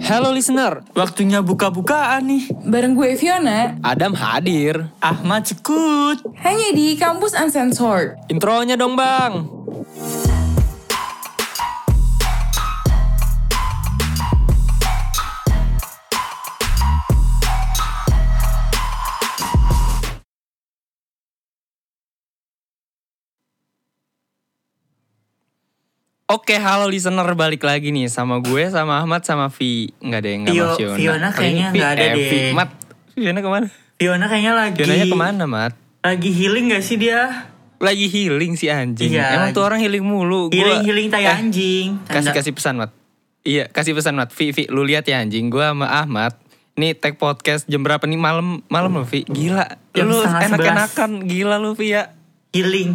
Halo listener, Waktunya buka-bukaan nih. Bareng gue Fiona, Adam hadir. Ahmad Cekut. hanya di Kampus Uncensored. Intronya dong bang. Oke, halo listener balik lagi nih sama gue, sama Ahmad, sama Vi. Nggak ada yang nggak Vio- Fiona. Fiona kayaknya ini Vi- nggak ada eh, deh. Vi, Mat, Fiona ke mana? Fiona kayaknya lagi. Fionanya ke mana, Mat? Lagi healing gak sih dia? Lagi healing si anjing. Iya, Emang lagi. tuh orang healing mulu. Gua- Healing-healing tai eh, anjing. kasih Tanda- kasih pesan mat iya kasih pesan mat Vi Vi lu lihat ya anjing gue sama Ahmad ini tag podcast jam berapa nih malam malam lo Vi gila Jam lu enak-enakan gila lu Vi ya Healing.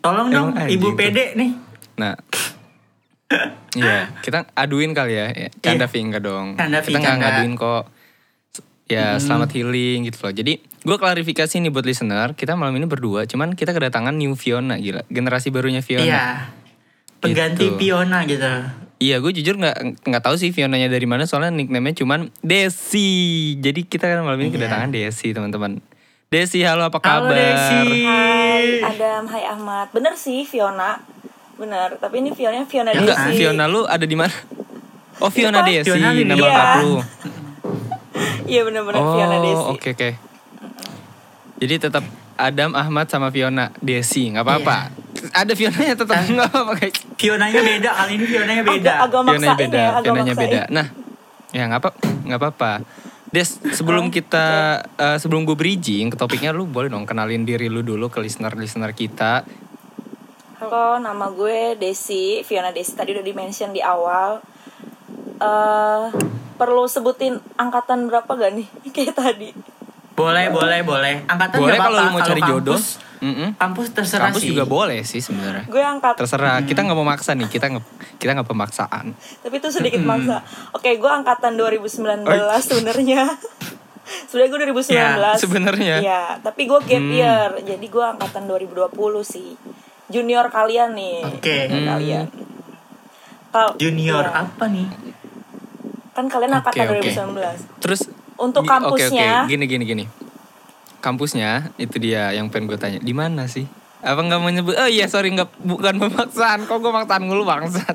Tolong dong, Emang Ibu anjing PD nih. nah iya kita aduin kali ya Ya, canda Vi enggak dong Canda, kita nggak ngaduin kok ya selamat healing gitu loh jadi gue klarifikasi nih buat listener kita malam ini berdua cuman kita kedatangan new Fiona gila generasi barunya Fiona Iya. Pengganti Gitu. Fiona gitu. Iya, gue jujur nggak nggak tahu sih Fionanya dari mana soalnya nickname-nya cuman Desi. Jadi kita kan malam ini Iya. kedatangan Desi, teman-teman. Desi, halo apa Halo kabar? Desi. Hai Adam, hai Ahmad. Bener sih Fiona. Bener, tapi ini Fiona Fiona Ya, Enggak, Desi. Fiona lu ada di mana? Oh, Fiona? Desi, Fiona nama Iya. lengkap lu. Iya bener-bener Fiona Desi. Oh, oke oke. Jadi tetap Adam, Ahmad sama Fiona Desi, nggak apa-apa. Iya. Ada Fionanya tetap nggak apa-apa guys. Fionanya beda, kali ini Fionanya Agak, beda. agak Fionanya beda, ya, agak Fionanya maksain. beda. Nah, ya nggak apa, nggak apa-apa. Des, sebelum kita, eh, sebelum gue bridging ke topiknya, lu boleh dong kenalin diri lu dulu ke listener-listener kita. Halo, nama gue Desi, Fiona Desi. Tadi udah di-mention di awal. eh perlu sebutin angkatan berapa gak nih? Kayak tadi. Boleh, boleh, boleh. Angkatan Boleh kalau lu mau cari jodoh. Kampus, Mm-mm. kampus terserah Kampus sih. juga boleh sih sebenarnya. Gue angkat, Terserah, Hmm. kita nggak mau maksa nih, kita nggak kita nggak pemaksaan. tapi itu sedikit maksa. Oke, gue angkatan 2019 sebenarnya. Sebenarnya gue 2019. Ya, sebenarnya. Iya, tapi gue gap Hmm. year. Jadi gue angkatan 2020 sih. Junior kalian nih. Oke. Junior Hmm. kalian. Kal- Junior iya. apa nih? Kan kalian angkatan oke. 2019. Terus Untuk gi- Oke kampusnya. oke, gini gini gini. Kampusnya itu dia yang pengen gue tanya. Di mana sih? Apa nggak mau nyebut? Oh iya sorry nggak bukan pemaksaan. Kok gue maksaan mulu bangsat.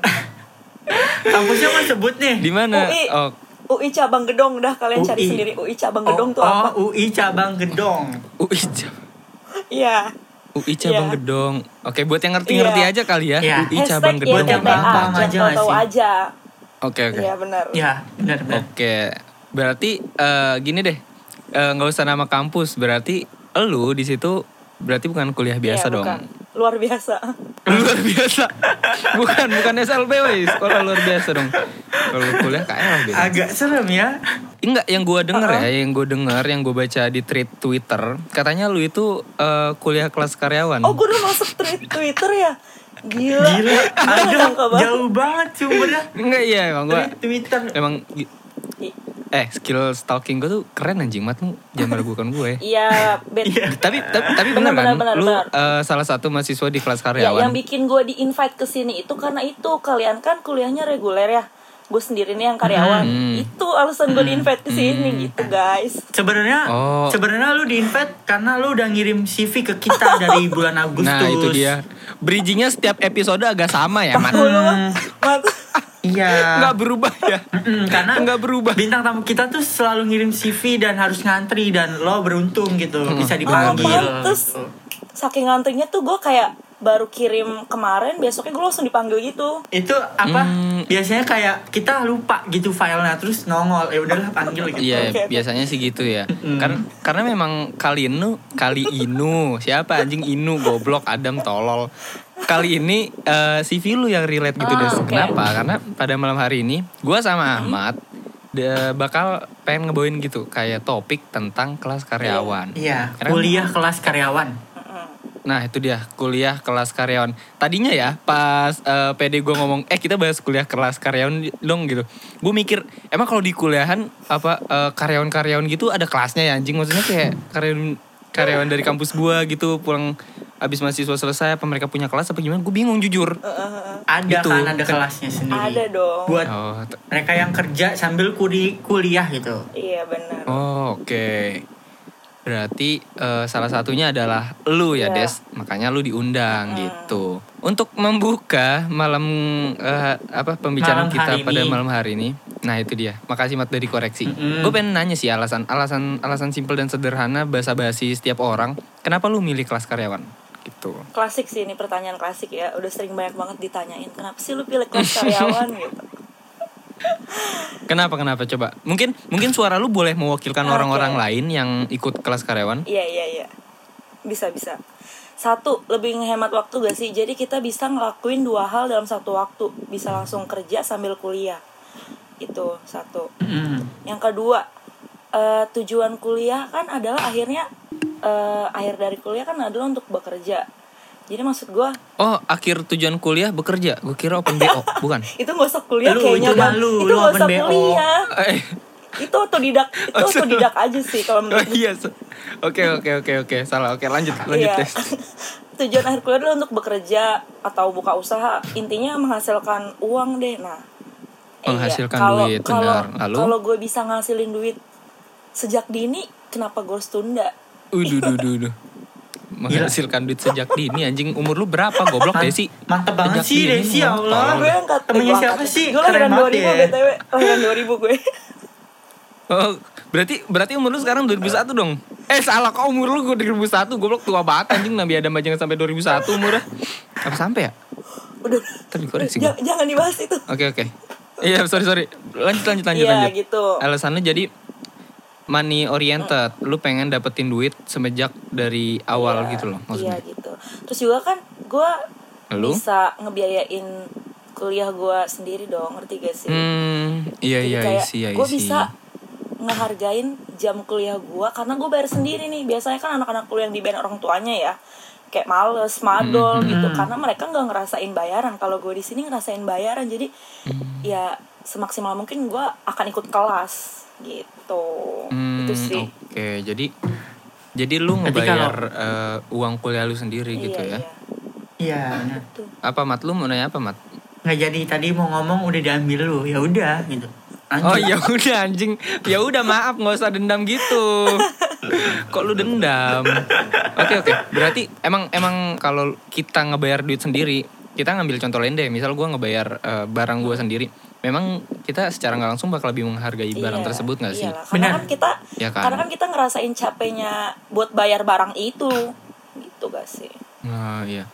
Kampusnya mau sebut nih. Di mana? UI. Oh UI cabang Gedong dah kalian cari UI. sendiri UI cabang Oh, Gedong tuh apa? Oh, UI cabang Gedong. UI Cabang Iya. UI Cabang Iya. Gedong. Oke buat yang ngerti-ngerti Iya. aja kali ya. Iya. UI Hashtag Cabang ya Gedong. Buat yang TTA, paham aja tahu aja. Oke oke. Iya benar. Ya, benar-benar. Oke, berarti eh, gini deh, Eh, nggak usah nama kampus. Berarti lu di situ berarti bukan kuliah biasa Iya, dong. bukan. Luar biasa. Luar biasa. bukan, bukan SLB wes. Sekolah luar biasa dong. Kalau kuliah KL beda. Agak serem ya. Enggak, yang gue denger ya, yang gue denger, yang gue baca di tweet Twitter, katanya lu itu eh, kuliah kelas karyawan. Oh, gue udah masuk tweet Twitter ya. Gila. Gila, banget. jauh banget sumbernya. Enggak iya, emang gue Twitter. emang eh skill stalking gue tuh keren anjing mat lu jangan meragukan gue. Iya, bet. Iya. tapi tapi, tapi Benar, bener kan, lu eh, salah satu mahasiswa di kelas Ya, karyawan. yang bikin gue di invite ke sini itu karena itu kalian kan kuliahnya reguler ya. Gue sendiri nih yang karyawan. Hmm. Itu alasan gue di invite ke sini gitu, guys. Sebenarnya Oh. sebenarnya lu di invite karena lu udah ngirim CV ke kita dari bulan Agustus. Nah itu dia. Bridgingnya setiap episode agak sama ya, Mat. Mah, Mat. Iya. Nggak berubah ya. Mm-mm, karena Nggak berubah. Bintang tamu kita tuh selalu ngirim CV dan harus ngantri dan lo beruntung gitu bisa Oh, dipanggil. pantes. Saking ngantrinya tuh gue kayak baru kirim kemarin, besoknya gue langsung dipanggil gitu. Itu apa? Hmm. Biasanya kayak kita lupa gitu filenya terus nongol. Ya udahlah panggil gitu. Iya, oke. biasanya sih gitu ya. Kan karena memang kali Inu, kali Inu, siapa anjing Inu goblok Adam tolol. Kali ini eh, CV lu yang relate gitu Ah, Des. oke. Kenapa? Karena pada malam hari ini gua sama Ahmad de- bakal pengen ngebawain gitu kayak topik tentang kelas karyawan. Iya, Karena- kuliah kelas karyawan. Nah itu dia kuliah kelas karyawan. Tadinya ya pas eh, PD gue ngomong eh kita bahas kuliah kelas karyawan dong gitu. Gue mikir emang kalau di kuliahan apa eh, karyawan-karyawan gitu ada kelasnya ya anjing maksudnya kayak karyawan karyawan dari kampus gue gitu pulang abis mahasiswa selesai apa mereka punya kelas apa gimana gue bingung jujur Ada Itu. kan ada kelasnya sendiri. Ada dong. Buat oh, t- mereka yang kerja sambil kuli- kuliah gitu. Iya benar. oh, oke berarti eh, salah satunya adalah lu ya Iya. Des makanya lu diundang gitu untuk membuka malam eh, apa pembicaraan Malam kita pada ini. malam hari ini nah itu dia makasih Mat dari koreksi Mm-mm. gue pengen nanya sih alasan alasan alasan simpel dan sederhana basa-basi setiap orang kenapa lu milih kelas karyawan gitu Klasik sih ini pertanyaan klasik ya. Udah sering banyak banget ditanyain. Kenapa sih lu pilih kelas karyawan gitu? Kenapa kenapa coba? Mungkin mungkin suara lu boleh mewakilkan orang-orang lain yang ikut kelas karyawan. Iya iya iya. Bisa bisa. Satu, lebih ngehemat waktu gak sih? Jadi kita bisa ngelakuin dua hal dalam satu waktu. Bisa langsung kerja sambil kuliah. Itu satu. Mm. Yang kedua, eh, tujuan kuliah kan adalah akhirnya eh, akhir dari kuliah kan adalah untuk bekerja. Jadi maksud gue Oh, akhir tujuan kuliah bekerja. Gue kira open BO, bukan? itu gak usah kuliah Lu, kayaknya itu kan. malu, itu lu gak usah open BO. kuliah. Eh, Itu otodidak, itu Oh, otodidak aja sih kalau oh menurut gue. iya. Oke oke oke oke. Salah. Oke lanjut lanjut Iya. tes. Tujuan akhir kuliah adalah untuk bekerja atau buka usaha. Intinya menghasilkan uang deh. Nah, eh, Menghasilkan kalau- duit, kalau- benar. Lalu? Kalau gue bisa ngasilin duit sejak dini, kenapa gue harus tunda? Uduh duh duh duh. Menghasilkan duit sejak dini anjing umur lu berapa goblok Man- Desi? mantep banget Sejak sih, Desi, ya. Allah. gue angkat temennya eh, gue siapa sih? Gue lahiran banget 2000 ya. BTW Lahiran 2000 gue Oh, berarti berarti umur lu sekarang 2001 dong? Eh salah kok umur lu gue 2001 goblok tua banget anjing Nabi Adam aja nggak sampai 2001 umurnya. Apa sampai ya? Udah Tadi koreksi gue. jangan, jangan dibahas itu Oke oke. Iya sorry sorry. Lanjut lanjut lanjut Iya lanjut. gitu Alasannya jadi money oriented. Lu pengen dapetin duit semenjak dari awal Iya, gitu loh Iya maksudnya. gitu Terus juga kan gue bisa ngebiayain kuliah gue sendiri dong Ngerti gak sih? Hmm, iya Jadi iya kayak isi iya gue isi. bisa ngehargain jam kuliah gue karena gue bayar sendiri nih biasanya kan anak-anak kuliah yang dibayar orang tuanya ya kayak males madol Hmm. gitu karena mereka nggak ngerasain bayaran kalau gue di sini ngerasain bayaran jadi Hmm. ya semaksimal mungkin gue akan ikut kelas gitu Hmm, itu sih Oke, jadi jadi lu ngebayar eh, uang kuliah lu sendiri iya, gitu ya. iya. Iya, benar. Tuh. Apa Mat lu mau nanya apa Mat? Nggak jadi tadi mau ngomong udah diambil lu. Ya udah gitu. Lanjut. Oh ya udah anjing. Ya udah maaf nggak usah dendam gitu. Kok lu dendam? Oke oke. Berarti emang emang kalau kita ngebayar duit sendiri, kita ngambil contoh lain deh. Misal gua ngebayar eh, barang gua sendiri. Memang kita secara nggak langsung bakal lebih menghargai barang Iya, tersebut nggak sih? iyalah. karena Benar. kan kita Ya kan? karena kan kita ngerasain capeknya buat bayar barang itu gitu gak sih Nah, iya.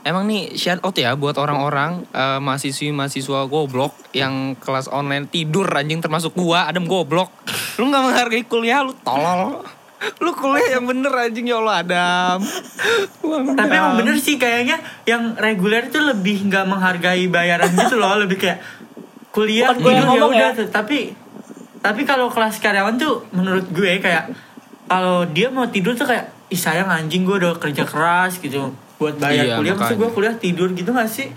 Emang nih shout out ya buat orang-orang eh, mahasiswi-mahasiswa goblok yang kelas online tidur anjing termasuk gua, Adam goblok. Lu nggak menghargai kuliah lu tolol. Lu kuliah yang bener anjing ya Allah Adam. Uang Tapi emang bener sih kayaknya yang reguler tuh lebih nggak menghargai bayaran gitu loh, lebih kayak kuliah Bukan tidur ya ngomong udah ya. tuh. Tapi tapi kalau kelas karyawan tuh menurut gue kayak kalau dia mau tidur tuh kayak ih sayang anjing gue udah kerja keras gitu buat bayar Iya, kuliah maksud gue kuliah tidur gitu gak sih?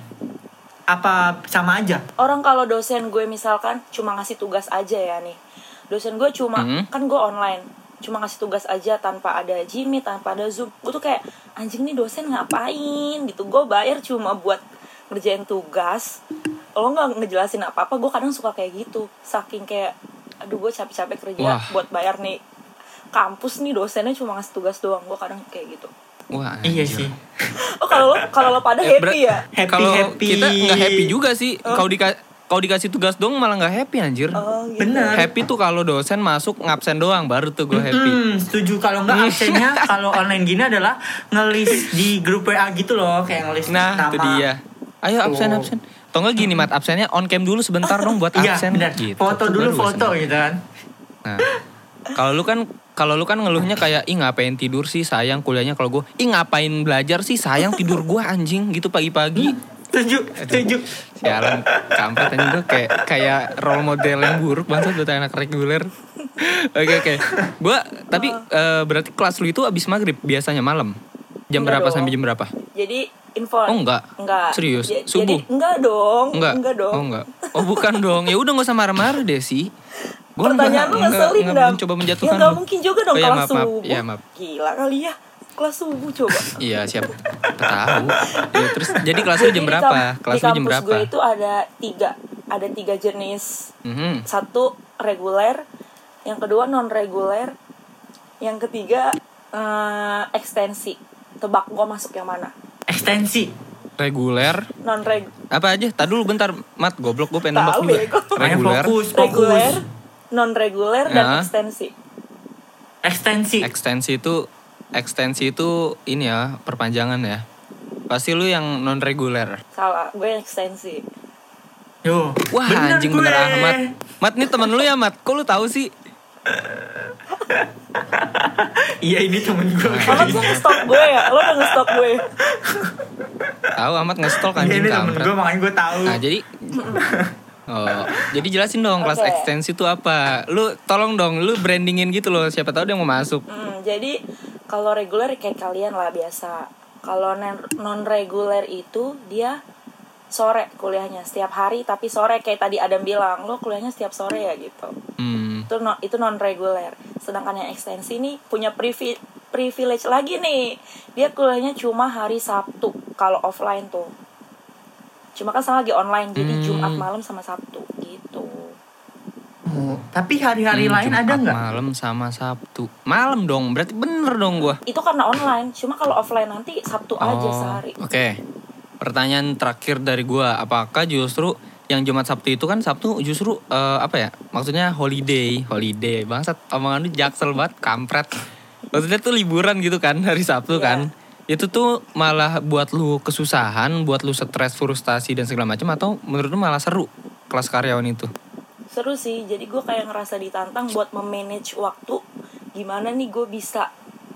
Apa sama aja? orang kalau dosen gue misalkan cuma ngasih tugas aja ya nih dosen gue cuma Mhm. kan gue online cuma ngasih tugas aja tanpa ada Jimmy tanpa ada Zoom gue tuh kayak anjing nih dosen ngapain gitu gue bayar cuma buat ngerjain tugas lo nggak ngejelasin apa apa gue kadang suka kayak gitu saking kayak aduh gue capek-capek kerja Wah. buat bayar nih kampus nih dosennya cuma ngasih tugas doang gue kadang kayak gitu Wah, Iya sih. oh kalau lo kalau lo pada Eh, happy ya Happy, Kalau happy. kita nggak happy juga sih. Kalau dika kalau dikasih tugas dong malah nggak happy anjir. oh, gitu. Bener. Happy tuh kalau dosen masuk ngabsen doang baru tuh gue happy. Hmm, setuju kalau nggak absennya kalau online gini adalah ngelis di grup WA gitu loh kayak ngelis Nah, nama. itu dia. Ayo absen Tuh. absen. Atau enggak gini mat absennya on cam dulu sebentar dong buat Iya, absen benar. gitu. Foto dulu baru foto gitu kan. Nah, kalau lu kan kalau lu kan ngeluhnya kayak ih ngapain tidur sih sayang kuliahnya kalau gue ih ngapain belajar sih sayang tidur gue anjing gitu pagi-pagi. Setuju, setuju. Sialan kampret anjing gue kayak kayak role model yang buruk banget buat anak reguler. Oke oke. Gua tapi eh, berarti kelas lu itu abis maghrib biasanya malam. Jam Enggak berapa dong. sampai jam berapa? jadi info Oh enggak. enggak Serius? Ja- Subuh? jadi enggak dong Enggak. enggak dong Oh enggak. Oh bukan dong. Ya udah gak usah marah-marah deh sih. Gua Pertanyaan lu enggak- ngeselin enggak mencoba Ya menjatuhkan nggak lu. mungkin juga dong Oh, iya, kalau maaf, maaf. subuh Iya, maaf. Gila kali ya kelas subuh coba Iya siapa tahu. Ya, terus jadi kelas lu jam di berapa? Kelas di lu jam kampus berapa? gue itu ada tiga ada tiga jenis Mhm. satu reguler yang kedua non reguler yang ketiga eh, ekstensi tebak gue masuk yang mana Ekstensi. Reguler non reg apa aja? Tadi dulu bentar, Mat goblok gue pengen nembak juga. Makanya Reguler, fokus, reguler fokus. non reguler dan Ya. ekstensi Ekstensi. ekstensi itu ekstensi itu ini ya perpanjangan ya. Pasti lu yang non reguler. salah gue ekstensi Yo. Wah anjing gue. bener Ahmad. Mat nih temen lu ya Mat. Kok lu tahu sih? Iya ini temen gue. Ahmad tuh nge-stop gue ya lo udah nge-stop gue Tahu Ahmad nge-stalk Iya anjing ini temen gue makanya gue tahu. Nah jadi Oh, jadi jelasin dong kelas Oke. ekstensi itu apa? Lu tolong dong, lu brandingin gitu loh. Siapa tahu dia mau masuk. Hmm, jadi kalau reguler kayak kalian lah biasa kalau non reguler itu dia sore kuliahnya setiap hari tapi sore kayak tadi Adam bilang lo kuliahnya setiap sore ya gitu Hmm. Itu no, itu non reguler sedangkan yang ekstensi nih punya privi- privilege lagi nih dia kuliahnya cuma hari Sabtu kalau offline tuh cuma kan sama lagi online jadi Hmm. Jumat malam sama Sabtu gitu Oh, tapi hari-hari Hmm, lain Jumat ada nggak? Malam sama Sabtu. Malam dong, berarti bener dong gua. itu karena online cuma kalau offline nanti Sabtu aja Oh, sehari Oke. Pertanyaan terakhir dari gua, apakah justru yang Jumat Sabtu itu kan Sabtu justru eh, apa ya? Maksudnya holiday, holiday. Bangsat omongan lu jaksel banget, kampret. Maksudnya tuh liburan gitu kan hari Sabtu Iya. kan. Itu tuh malah buat lu kesusahan, buat lu stres, frustasi dan segala macam atau menurut lu malah seru kelas karyawan itu? seru sih jadi gue kayak ngerasa ditantang buat memanage waktu gimana nih gue bisa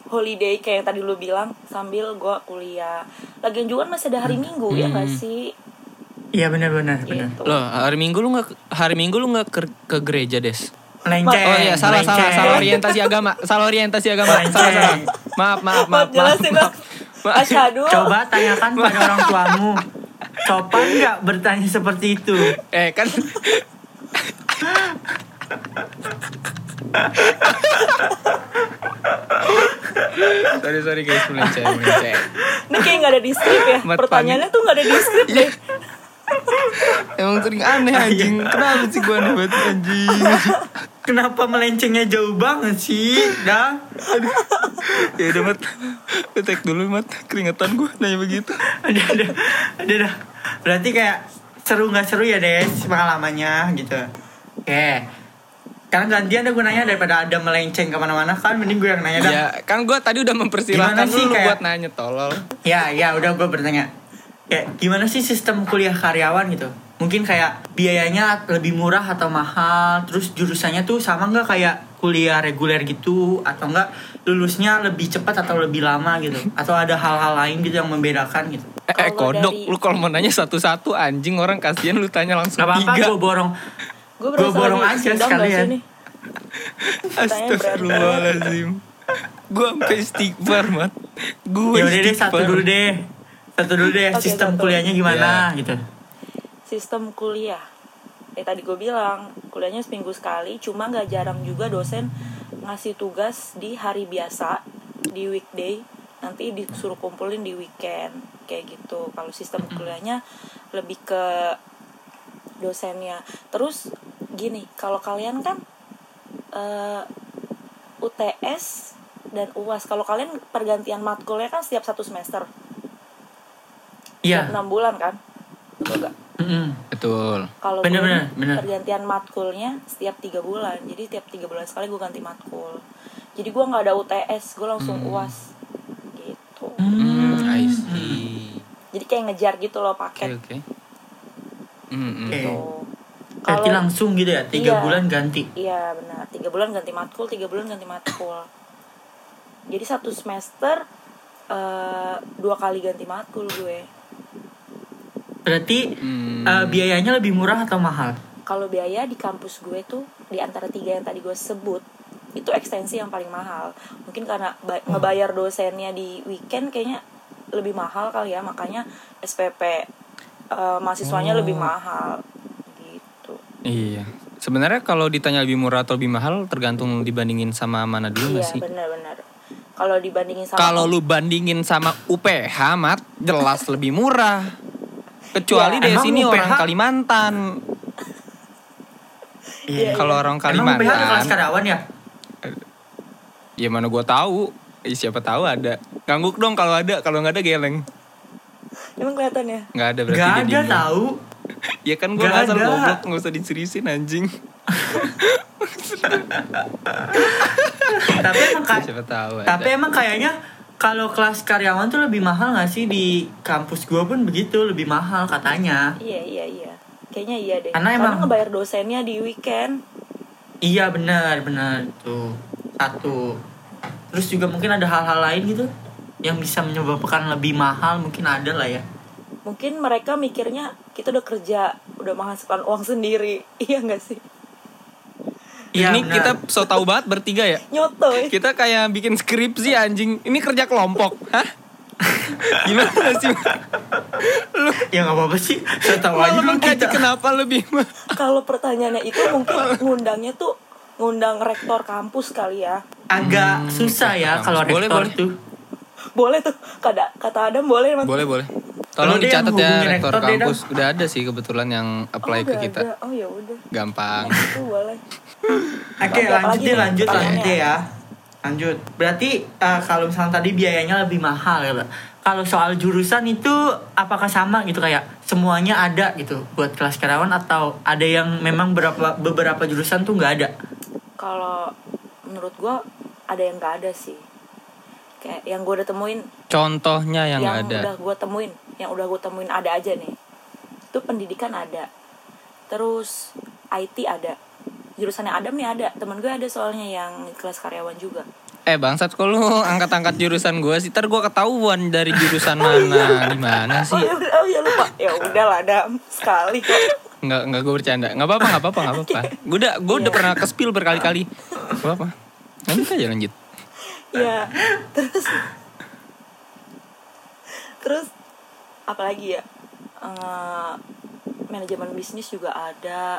holiday kayak yang tadi lu bilang sambil gue kuliah lagian juga kan masih ada hari minggu ya gak sih Iya benar-benar benar. gitu Loh, hari Minggu lu nggak hari Minggu lu nggak ke, ke gereja, Des? Melenceng. Oh iya, salah salah melenceng. salah orientasi agama. Salah orientasi agama. Melenceng. Salah salah. Maaf, maaf, maaf, maaf. maaf. Maaf. asyhadu Coba tanyakan pada orang tuamu. Sopan nggak bertanya seperti itu? Eh, kan sorry sorry guys melenceng melenceng ini kayak gak ada di script ya pertanyaannya tuh gak ada di script deh emang sering aneh anjing kenapa sih gua aneh banget anjing Kenapa melencengnya jauh banget sih? Dah. ya udah mat take dulu mat keringetan gua nanya begitu Ada ada ada dah. Berarti kayak seru nggak seru ya Des pengalamannya gitu. Oke. Karena gantian deh gue nanya daripada ada melenceng ke mana-mana kan mending gue yang nanya dah. ya kan gua tadi udah mempersilahkan lu kayak- buat nanya tolol Ya, ya udah gue bertanya. Kayak gimana sih sistem kuliah karyawan gitu? Mungkin kayak biayanya lebih murah atau mahal, terus jurusannya tuh sama nggak kayak kuliah reguler gitu atau enggak lulusnya lebih cepat atau lebih lama gitu? Atau ada hal-hal lain gitu yang membedakan gitu? Eh, eh kodok, dari- lu kalau mau nanya satu-satu anjing orang kasihan lu tanya langsung Gak apa-apa, tiga. gue borong. gue Gua borong aja sekalian. Astagfirullahaladzim. Gua sampai istighfar, Mat. Gua Ya udah deh istighfar. satu dulu deh. Satu dulu deh Oke, sistem satu. kuliahnya gimana gitu. sistem kuliah. Eh tadi gue bilang kuliahnya seminggu sekali cuma nggak jarang juga dosen ngasih tugas di hari biasa di weekday nanti disuruh kumpulin di weekend kayak gitu. Kalau sistem kuliahnya lebih ke dosennya. Terus gini kalau kalian kan eh, UTS dan UAS kalau kalian pergantian matkulnya kan setiap satu semester Iya. enam bulan kan betul gak Mm-mm. Betul. kalau Bener, pergantian matkulnya setiap tiga bulan jadi tiap tiga bulan sekali gue ganti matkul jadi gue nggak ada UTS gue langsung uas gitu Hmm, I see. jadi kayak ngejar gitu loh Oke, paket oke. Hmm, hmm. Oke. tuh Berarti langsung gitu ya, tiga Iya. bulan ganti. iya benar tiga bulan ganti matkul tiga bulan ganti matkul jadi satu semester eh, dua kali ganti matkul gue Berarti Hmm. eh, biayanya lebih murah atau mahal? kalau biaya di kampus gue tuh di antara tiga yang tadi gue sebut itu ekstensi yang paling mahal mungkin karena ba- ngebayar dosennya di weekend kayaknya lebih mahal kali ya makanya SPP eh, mahasiswanya Oh. lebih mahal gitu Iya. Sebenarnya kalau ditanya lebih murah atau lebih mahal tergantung dibandingin sama mana dulu iya sih? benar-benar kalau dibandingin sama Kalau lu bandingin sama UPH, Mat, jelas lebih murah. Kecuali Iya, dari sini UPH orang Kalimantan. Iya, Kalau orang Emang UPH ada kelas Kalimantan, karyawan ya? ya mana gua tahu. Eh, siapa tahu ada. Ngangguk dong kalau ada, kalau nggak ada geleng. emang kelihatan ya Nggak ada berarti Gak ada tahu. Ya kan gua Nggak ada. goblok, nggak usah diseriusin anjing. tapi emang ka- Siapa tahu ada. tapi emang kayaknya kalau kelas karyawan tuh lebih mahal gak sih? Di kampus gua pun begitu lebih mahal katanya. iya iya iya. Kayaknya iya deh. Karena emang- ngebayar dosennya di weekend. Iya benar benar. Tuh satu. Terus juga mungkin ada hal-hal lain gitu yang bisa menyebabkan lebih mahal mungkin ada lah ya. mungkin mereka mikirnya kita udah kerja udah menghasilkan uang sendiri. Iya nggak sih Iya ini benar. kita so tau banget bertiga ya. nyotoy Kita kayak bikin skripsi anjing. Ini kerja kelompok. Hah? Gimana sih? Lu ya nggak apa-apa sih. Saya tahu aja mengkaji kita. kenapa lebih kalau pertanyaannya itu mungkin ngundangnya tuh ngundang rektor kampus kali ya Agak susah ya kalau Boleh, rektor boleh. tuh. boleh tuh kata kata Adam boleh Mas. Boleh boleh. Tolong Lu yang dicatat ya rektor kampus. Udah ada sih kebetulan yang oh, apply ke udah kita. ada. oh ya udah Gampang. itu boleh Oke Apa lanjut deh lanjut lanjut deh ya. Lanjut. Berarti eh, kalau misalnya tadi biayanya lebih mahal ya. Pak. Kalau soal jurusan itu apakah sama gitu kayak semuanya ada gitu buat kelas karyawan atau ada yang memang beberapa beberapa jurusan tuh nggak ada? kalau menurut gua ada yang nggak ada sih kayak yang gue udah temuin Contohnya yang, yang ada. udah gue temuin yang udah gue temuin ada aja nih itu pendidikan ada terus IT ada jurusannya Adam nih ada teman gue ada soalnya yang kelas karyawan juga Eh bangsat kok lu angkat-angkat jurusan gue sih. Ntar gue ketahuan dari jurusan mana. Gimana oh sih? ya udah oh ya lupa ya udah lah Adam sekali kok Nggak, nggak gue bercanda. Nggak apa-apa, nggak apa-apa, nggak apa-apa. Gue udah, gue udah Iya. pernah ke-spill berkali-kali. Nggak apa-apa. Lanjut aja lanjut. ya terus terus apalagi ya Eh, manajemen bisnis juga ada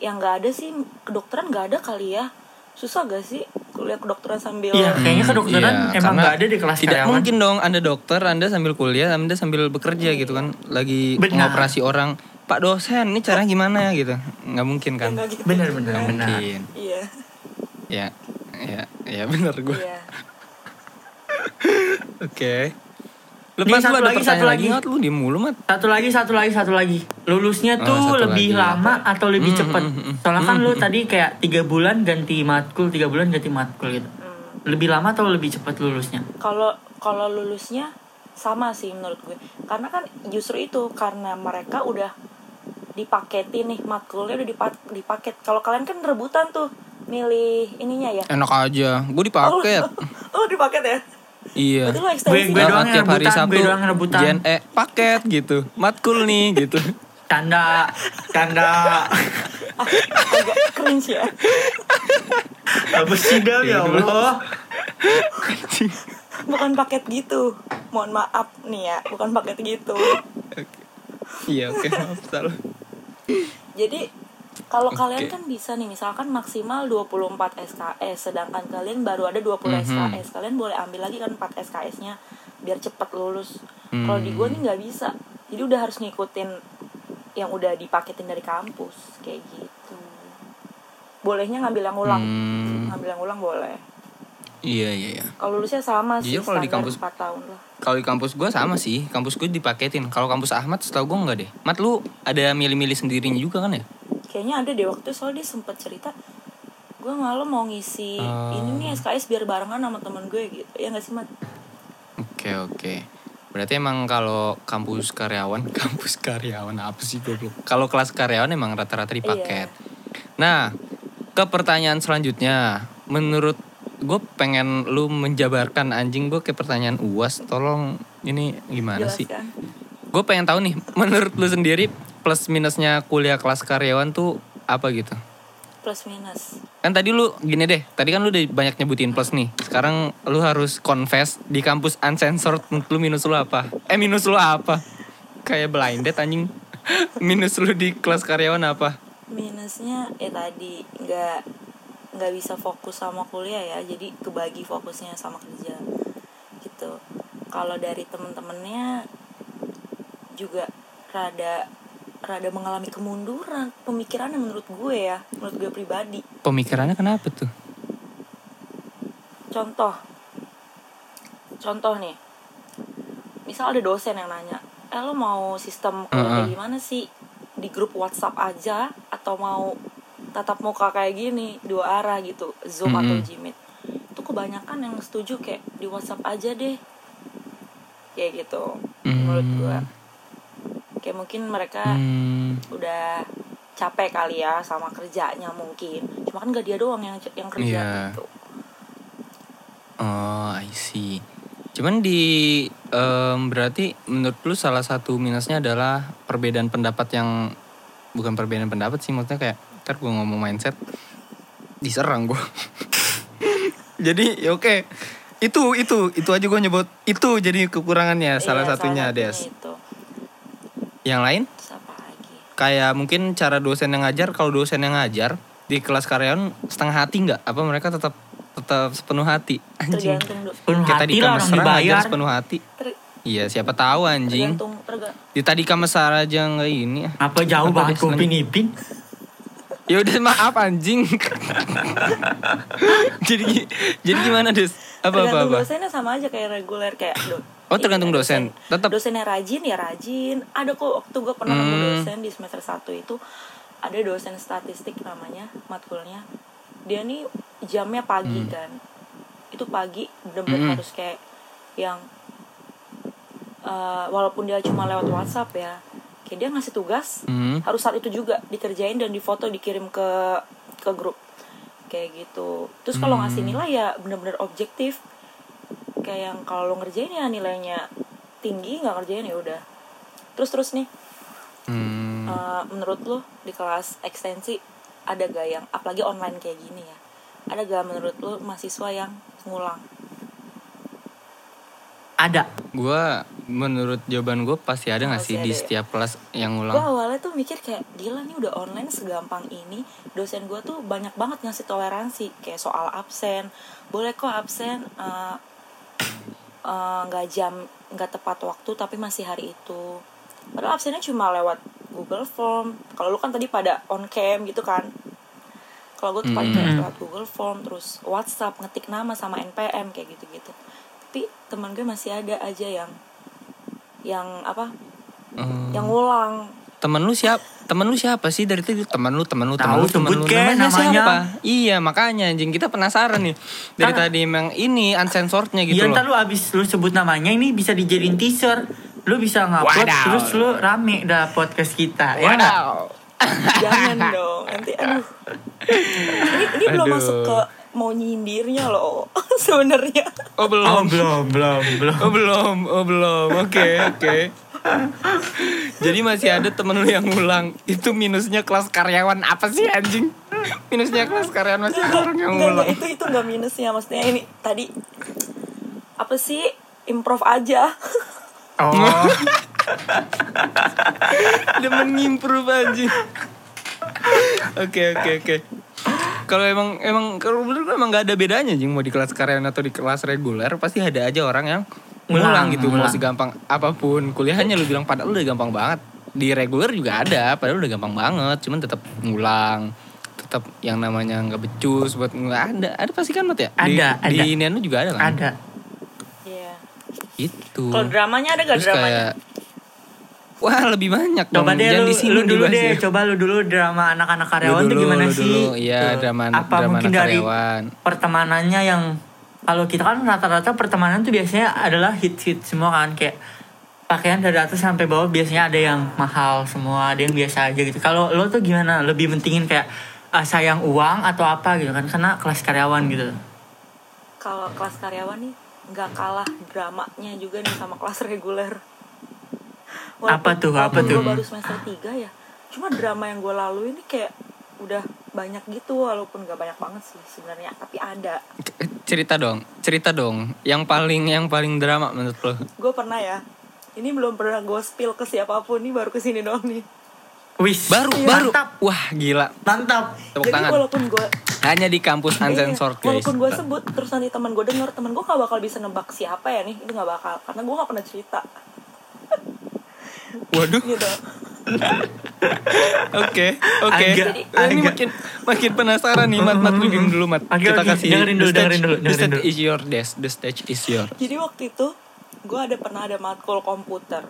yang nggak ada sih kedokteran nggak ada kali ya susah gak sih kuliah kedokteran sambil Iya, kayaknya kedokteran Iya, emang nggak ada di kelas Tidak karyawan. mungkin dong Anda dokter, Anda sambil kuliah, Anda sambil bekerja gitu kan. Lagi Benar. ngoperasi orang. Pak dosen, ini cara gimana gitu. Nggak mungkin kan. Gitu. Benar benar Nggak benar. mungkin. iya Ya, ya, ya benar gue. iya Oke. Lepas satu lu lagi, satu lagi lagi. Lu diem mulu, Mat. Satu lagi, satu lagi, satu lagi. Lulusnya Oh, tuh satu lebih lagi. lama atau lebih Hmm, cepat? hmm, hmm, hmm. Soalnya kan lu tadi kayak tiga bulan ganti matkul, tiga bulan ganti matkul gitu. Hmm. Lebih lama atau lebih cepat lulusnya? kalau kalau lulusnya sama sih menurut gue karena kan justru itu karena mereka udah dipaketin nih matkulnya udah dipa- dipaket kalau kalian kan rebutan tuh milih ininya ya Enak aja. Gue dipaket. oh dipaket ya Iya. berarti lo ekstensi Gue Nah, doang yang tiap hari rebutan, Sabtu gue doang rebutan. JNE paket gitu. Matkul nih gitu. Canda, canda. agak cringe ya Apa sih Dam, ya Allah? bukan paket gitu mohon maaf nih ya bukan paket gitu Iya, oke. Maaf, salah. jadi kalau Oke. kalian kan bisa nih misalkan maksimal 24 SKS sedangkan kalian baru ada 20 Mhm. SKS kalian boleh ambil lagi kan 4 SKS-nya biar cepet lulus kalau di gue Hmm. nih nggak bisa jadi udah harus ngikutin yang udah dipaketin dari kampus kayak gitu bolehnya ngambil yang ulang Hmm. ngambil yang ulang boleh Iya, iya, iya. kalau lulusnya sama sih Iya, kalau di kampus- 4 tahun lah Kalau di kampus gue sama sih, kampus gue dipaketin. Kalau kampus Ahmad setahu gue enggak deh. Mat lu ada milih-milih sendirinya juga kan ya? Kayaknya ada deh waktu soalnya dia sempet cerita gue malah mau ngisi Oh. ini nih SKS biar barengan sama temen gue gitu ya nggak sih mat Oke oke. Berarti emang kalau kampus karyawan, kampus karyawan apa sih goblok? Kalau kelas karyawan emang rata-rata dipaket. Nah, ke pertanyaan selanjutnya, menurut gue pengen lu menjabarkan anjing gue ke pertanyaan uas, tolong ini gimana sih? jelaskan Gue pengen tahu nih, menurut lu sendiri plus minusnya kuliah kelas karyawan tuh apa gitu? plus minus Kan tadi lu gini deh, tadi kan lu udah banyak nyebutin plus nih. Sekarang lu harus confess di kampus uncensored lu minus lu apa? Eh minus lu apa? Kayak blinded anjing. minus lu di kelas karyawan apa? minusnya ya tadi nggak nggak bisa fokus sama kuliah ya jadi kebagi fokusnya sama kerja gitu kalau dari temen-temennya juga rada rada mengalami kemunduran pemikirannya menurut gue ya menurut gue pribadi Pemikirannya kenapa tuh? contoh contoh nih misal ada dosen yang nanya eh lo mau sistem kuliah kayak Heeh. gimana sih di grup WhatsApp aja atau mau tatap muka kayak gini dua arah gitu Zoom atau Mm-mm. Jimit itu kebanyakan yang setuju kayak di WhatsApp aja deh kayak gitu menurut Hmm. gua kayak mungkin mereka Hmm, udah capek kali ya sama kerjanya mungkin cuma kan gak dia doang yang yang kerja Iya. gitu oh, I see. Cuman di em, berarti menurut lu salah satu minusnya adalah perbedaan pendapat yang bukan perbedaan pendapat sih maksudnya kayak ntar gue ngomong mindset diserang gue. jadi ya oke itu itu itu aja gue nyebut itu jadi kekurangannya salah Iya, satunya satunya des. itu. Yang lain? Lagi. Kayak mungkin cara dosen yang ngajar kalau dosen yang ngajar di kelas karyawan setengah hati nggak? Apa mereka tetap tetap sepenuh hati? Anjing. Tergantung kita hati di lah ngajar dibayar. sepenuh hati. Ter- iya siapa tahu anjing. Tergantung di tadi Kamesara aja nggak ini. Apa jauh banget Upin Ipin? ya udah maaf anjing. Jadi jadi gimana des? Apa apa apa? Dosennya sama aja kayak reguler kayak do- Oh, tergantung iya, dosen. Tetap- dosennya rajin ya rajin ada kok waktu gue pernah nemu Hmm. dosen di semester 1 itu ada dosen statistik namanya matkulnya dia nih jamnya pagi kan itu pagi bener-bener Hmm. harus kayak yang eh, walaupun dia cuma lewat WhatsApp ya kayak dia ngasih tugas Hmm. harus saat itu juga dikerjain dan difoto dikirim ke ke grup kayak gitu terus kalau Hmm. ngasih nilai ya bener-bener objektif kayak yang kalau lo ngerjain ya nilainya tinggi nggak ngerjain ya udah terus terus nih Hmm. eh, menurut lo di kelas ekstensi ada gak yang apalagi online kayak gini ya ada gak menurut lo mahasiswa yang ngulang Ada. Gua menurut jawaban gue pasti ada nggak sih di ada ya. setiap kelas yang gue ngulang awalnya tuh mikir kayak gila nih udah online segampang ini dosen gue tuh banyak banget ngasih toleransi kayak soal absen boleh kok absen eh, eh, nggak jam nggak tepat waktu tapi masih hari itu. Padahal absennya cuma lewat Google Form. Kalau lu kan tadi pada on cam gitu kan. Kalau gue tuh paling kayak lewat Google Form terus WhatsApp ngetik nama sama NPM kayak gitu-gitu. Tapi teman gue masih ada aja yang yang apa? Hmm. yang ngulang temen lu siapa temen lu siapa sih dari tadi temen lu temen lu temen Tahu, lu temen sebut lu kek namanya. siapa iya makanya anjing kita penasaran nih dari Kan- tadi emang ini uncensorednya gitu Iya loh ntar lu abis lu sebut namanya ini bisa dijadiin teaser. Lu bisa ngupload Wadaw. terus lu rame dah podcast kita. Ya nggak? Wadaw. jangan dong nanti aduh ini ini belum Aduh. masuk ke mau nyindirnya loh sebenarnya oh belum Oh belum belum belum. oh belum oh belum oke oke jadi masih ada temen lu yang ngulang. Itu minusnya kelas karyawan apa sih anjing? Minusnya kelas karyawan masih ada orang yang ngulang enggak, itu itu nggak minusnya. Maksudnya ini tadi apa sih improv aja. Oh. Demen ngimprove anjing. Oke oke oke. Kalau emang emang kalau gue emang gak ada bedanya anjing mau di kelas karyawan atau di kelas reguler pasti ada aja orang yang ngulang Ngulang, gitu mau ngulang. segampang apa pun kuliahnya lu bilang padahal udah gampang banget di reguler juga ada padahal udah gampang banget cuman tetap ngulang tetap yang namanya nggak becus buat nggak ada ada pasti kan Mat ya di, Ada, di ada. Inian lu juga ada kan ada. Iya. itu kalau dramanya ada gak terus dramanya kayak wah lebih banyak dong Coba deh Jangan lu, di sini lu dulu deh, ya. coba lu dulu drama anak-anak karyawan Lu tuh dulu, gimana lu sih? dulu. Iya, Tuh. drama Apa drama mungkin anak dari karyawan. pertemanannya yang kalau kita kan rata-rata pertemanan tuh biasanya adalah hit-hit semua kan kayak pakaian dari atas sampai bawah biasanya ada yang mahal semua, ada yang biasa aja gitu. Kalau lo tuh gimana? Lebih mentingin kayak ah, sayang uang atau apa gitu kan? Karena kelas karyawan gitu. kalau kelas karyawan nih nggak kalah dramanya juga nih sama kelas reguler Apa tuh, apa gue tuh? baru semester 3 ya cuma drama yang gue lalui ini kayak udah banyak gitu walaupun gak banyak banget sih sebenarnya tapi ada cerita dong cerita dong yang paling yang paling drama menurut lo gue pernah ya ini belum pernah gue spill ke siapa pun nih baru ke sini doang nih Wis, baru Iya. baru Mantap. wah gila Mantap. tepuk jadi tangan walaupun gue Hanya di kampus uncensored Iya, guys. Walaupun gue sebut terus nanti teman gue denger, teman gue gak bakal bisa nebak siapa ya nih, itu gak bakal karena gue gak pernah cerita Waduh. gitu. Oke, oke. Agak- Ini agak- makin makin penasaran nih, Mat. Mat lu diem dulu, Mat. Oke, Kita kasih Dengerin dulu, the stage, dengerin dulu, The stage is your desk. The stage is your. Jadi waktu itu gue ada pernah ada matkul komputer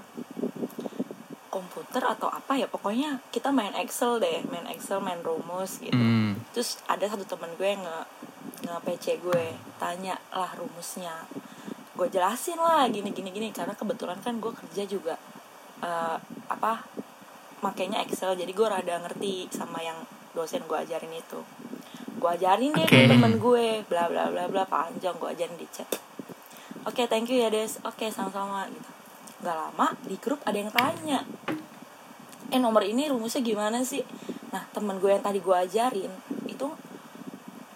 komputer atau apa ya pokoknya kita main Excel deh main Excel main rumus gitu Hmm. terus ada satu temen gue yang nge nge PC gue tanya lah rumusnya gue jelasin lah gini gini gini karena kebetulan kan gue kerja juga eh, apa makainya Excel. Jadi gue rada ngerti sama yang dosen gue ajarin itu. Gue ajarin deh ke temen gue bla bla bla bla panjang gue ajarin di chat. Oke thank you ya des. Oke sama-sama gitu. Nggak lama di grup ada yang tanya. Eh nomor ini rumusnya gimana sih? Nah temen gue yang tadi gue ajarin itu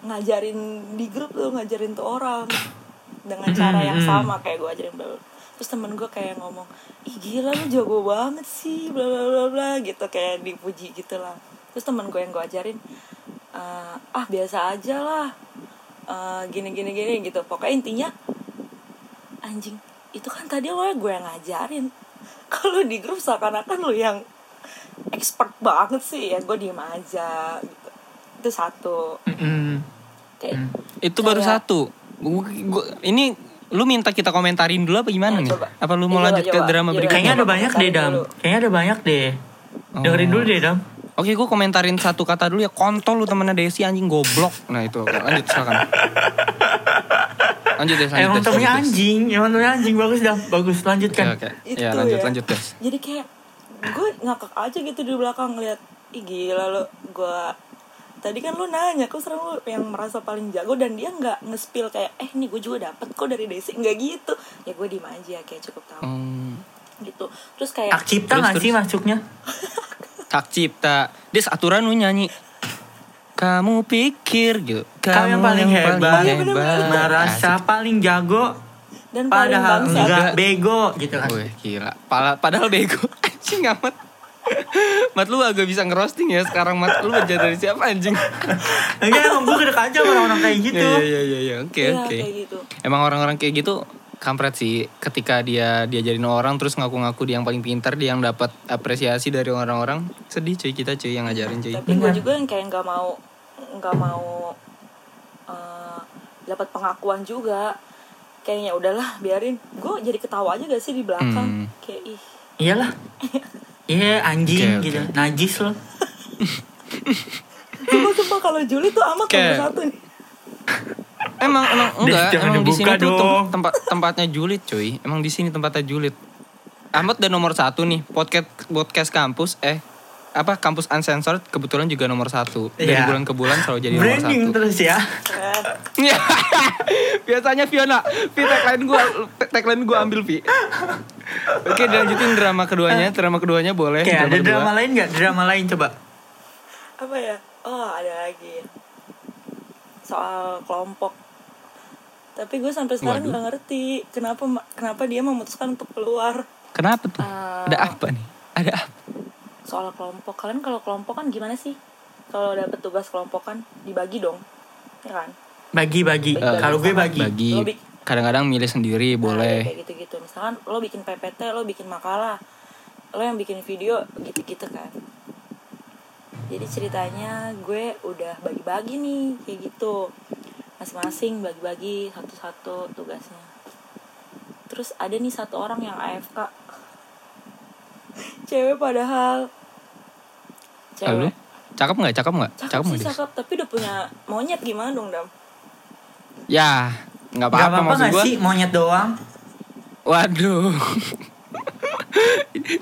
ngajarin di grup tuh ngajarin tuh orang. Dengan cara yang sama kayak gue ajarin bla bla. Terus temen gue kayak ngomong ih gila lu jago banget sih bla bla bla bla gitu kayak dipuji gitu lah. Terus temen gue yang gue ajarin "Eh, ah biasa aja lah Eh, gini gini gini gitu. Pokoknya intinya anjing itu kan tadi lo gue yang ngajarin. Kalau di grup seakan-akan lo yang expert banget sih ya gue diem aja gitu. Itu satu. Mm-mm. kayak Itu baru Kayak- satu. Gua, gua- ini lu minta kita komentarin dulu apa gimana nih? coba. Apa lu mau coba, lanjut ke coba. drama Iya, berikutnya? Kayaknya ada banyak deh, Dam. Kayaknya ada banyak deh. Dengerin dulu deh, Dam. Oke, gue komentarin satu kata dulu ya. Kontol lu temennya Desi anjing goblok. Nah itu, lanjut silakan. Lanjut deh, lanjut Emang temennya anjing, emang temennya anjing bagus dah, bagus lanjutkan. oke. Itu Ya, lanjut, ya. lanjut, Des. jadi kayak gue ngakak aja gitu di belakang ngeliat ih gila lo gue tadi kan lu nanya kok serem lu yang merasa paling jago dan dia nggak nge-spill kayak eh nih gue juga dapet kok dari Desi nggak gitu ya gue diem aja kayak cukup tahu Hmm, gitu terus kayak Hak cipta Terus, gak sih masuknya? hak cipta. Des, aturan lu nyanyi. Kamu pikir gitu. Kamu yang paling hebat, Iya, bener-bener. merasa paling jago, dan paling padahal bangsa Enggak. bego gitu kan. Wih, gila. Pala- padahal bego. Anjing amat. Mat lu agak bisa ngerosting ya sekarang Mat lu belajar dari siapa anjing? Enggak, emang gue kedek aja sama orang-orang kayak gitu. Iya iya iya iya. Oke Iya, oke. kayak gitu Emang orang-orang kayak gitu kampret sih ketika dia diajarin orang terus ngaku-ngaku dia yang paling pintar dia yang dapat apresiasi dari orang-orang sedih cuy kita cuy yang ngajarin cuy tapi gue juga yang kayak nggak mau nggak mau eh, dapat pengakuan juga kayaknya udahlah biarin gue jadi ketawa aja gak sih di belakang Hmm. kayak ih Iyalah. Iya anjing Oke, oke. gitu, najis loh. Sumpah, sumpah kalau Juli tuh amat nomor satu nih. Emang emang enggak. emang di sini tuh tem- tempat tempatnya julid cuy. Emang di sini tempatnya julid Ahmad udah nomor satu nih podcast podcast kampus eh apa kampus uncensored kebetulan juga nomor satu dari Iya. bulan ke bulan selalu jadi nomor Branding satu terus ya. Iya. Biasanya Fiona, Vi tagline gue, tagline gue ambil Vi. Oke, dilanjutin drama keduanya, drama keduanya boleh. Oke, ada kedua. drama lain nggak? Drama lain coba. apa ya oh ada lagi soal kelompok tapi gue sampai sekarang nggak ngerti kenapa kenapa dia memutuskan untuk keluar Kenapa tuh? Eh, Ada apa nih? Ada apa? Soal kelompok. Kalian kalau kelompok kan gimana sih? Kalau dapet tugas kelompok kan dibagi dong ya kan? Bagi-bagi. Bagi-bagi Kalau gue bagi. Bagi. Kadang-kadang milih sendiri Nah, boleh. kayak gitu-gitu. Misalkan lo bikin PPT lo bikin makalah lo yang bikin video gitu-gitu kan. Jadi ceritanya gue udah bagi-bagi nih kayak gitu. Masing-masing bagi-bagi satu-satu tugasnya. Terus ada nih satu orang yang AFK cewek padahal Lalu? cewek Cakep nggak? Cakep nggak? cakep Cakep sih cakep tapi udah punya monyet gimana dong dam Ya, nggak Gak apa-apa maksud gak gue. sih monyet doang? Waduh.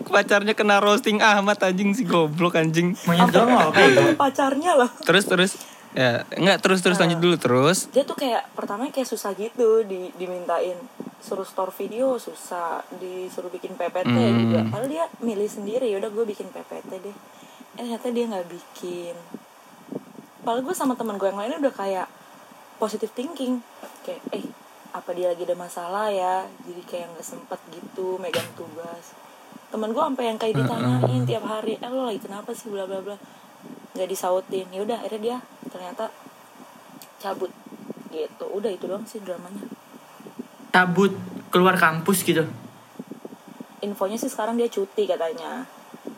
Pacarnya kena roasting Ahmad anjing si goblok anjing. Monyet doang gak apa-apa ya? Pacarnya loh Terus terus ya enggak terus terus lanjut dulu terus. dia tuh kayak pertama kayak susah gitu di dimintain suruh store video susah disuruh bikin PPT Hmm. juga padahal dia milih sendiri yaudah gue bikin PPT deh eh ternyata dia nggak bikin. Padahal gue sama teman gue yang lainnya udah kayak positive thinking. Kayak eh apa dia lagi ada masalah ya? Jadi kayak nggak sempet gitu megang tugas. Teman gue sampai yang kayak ditanyain tiap hari eh lo lagi kenapa sih? Bla bla bla. Nggak disautin. Ya udah akhirnya dia ternyata cabut. Gitu. Udah itu doang sih dramanya. Cabut keluar kampus gitu. infonya sih sekarang dia cuti katanya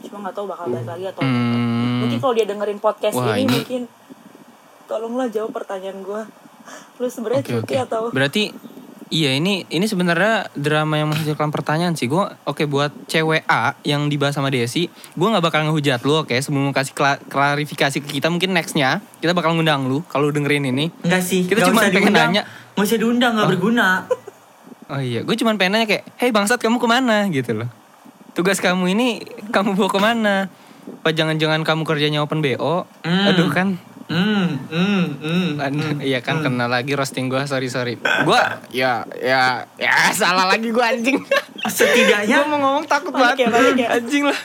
cuma nggak tahu bakal balik lagi atau Hmm. mungkin kalau dia dengerin podcast Wah, ini, ini- mungkin tolonglah jawab pertanyaan gue lu sebenarnya Oke cuti oke. atau Berarti iya ini ini sebenarnya drama yang menghasilkan pertanyaan sih. Gue oke buat cewek A yang dibahas sama Desi, gue nggak bakal ngehujat lu oke. Sebelum kasih kla- klarifikasi ke kita mungkin nextnya kita bakal ngundang lu kalau dengerin ini. Enggak sih. Kita cuma usah pengen diundang. nanya. Nggak usah diundang, nggak berguna. Oh iya, gue cuma pengen nanya kayak, hey bangsat kamu ke mana gitu loh. Tugas kamu ini kamu bawa ke mana? Apa jangan-jangan kamu kerjanya open BO? Hmm. Aduh kan, Hmm, hmm, hmm. Aduh, iya kan kena lagi roasting gue, sorry sorry. Gue ya ya ya salah lagi gue anjing. Setidaknya gue mau ngomong takut ya, banget. balik ya. Anjing lah.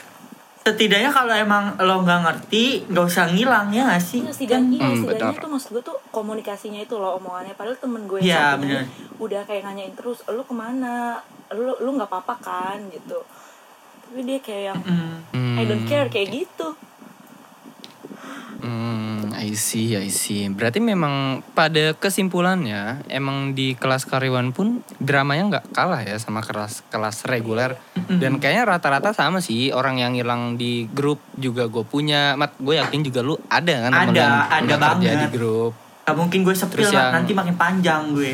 setidaknya kalau emang lo nggak ngerti nggak usah ngilang ya nggak sih Iya, setidaknya, iya, Hmm, setidaknya benar. tuh maksud gue tuh komunikasinya itu loh omongannya padahal temen gue Iya, yang satu ini benar. udah kayak nanyain terus lu ke mana lu lu nggak apa-apa kan gitu tapi dia kayak yang Hmm. I don't care kayak gitu Hmm, I see, I see. Berarti memang pada kesimpulannya emang di kelas karyawan pun dramanya nggak kalah ya sama kelas kelas reguler. Dan kayaknya rata-rata sama sih orang yang hilang di grup juga gue punya. Mat, gue yakin juga lu ada kan temen Ada, yang ada banget. di grup. Gak mungkin gue sepil Terus yang- nanti makin panjang gue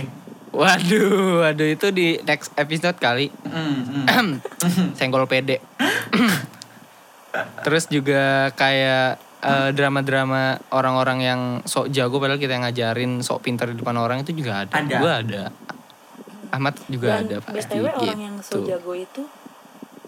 Waduh, waduh itu di next episode kali. Hmm, hmm. Senggol pede. Terus juga kayak eh, drama-drama orang-orang yang sok jago padahal kita yang ngajarin sok pintar di depan orang itu juga ada. Ada. Gue ada. Ahmad juga dan ada pasti btw gitu. orang yang so jago itu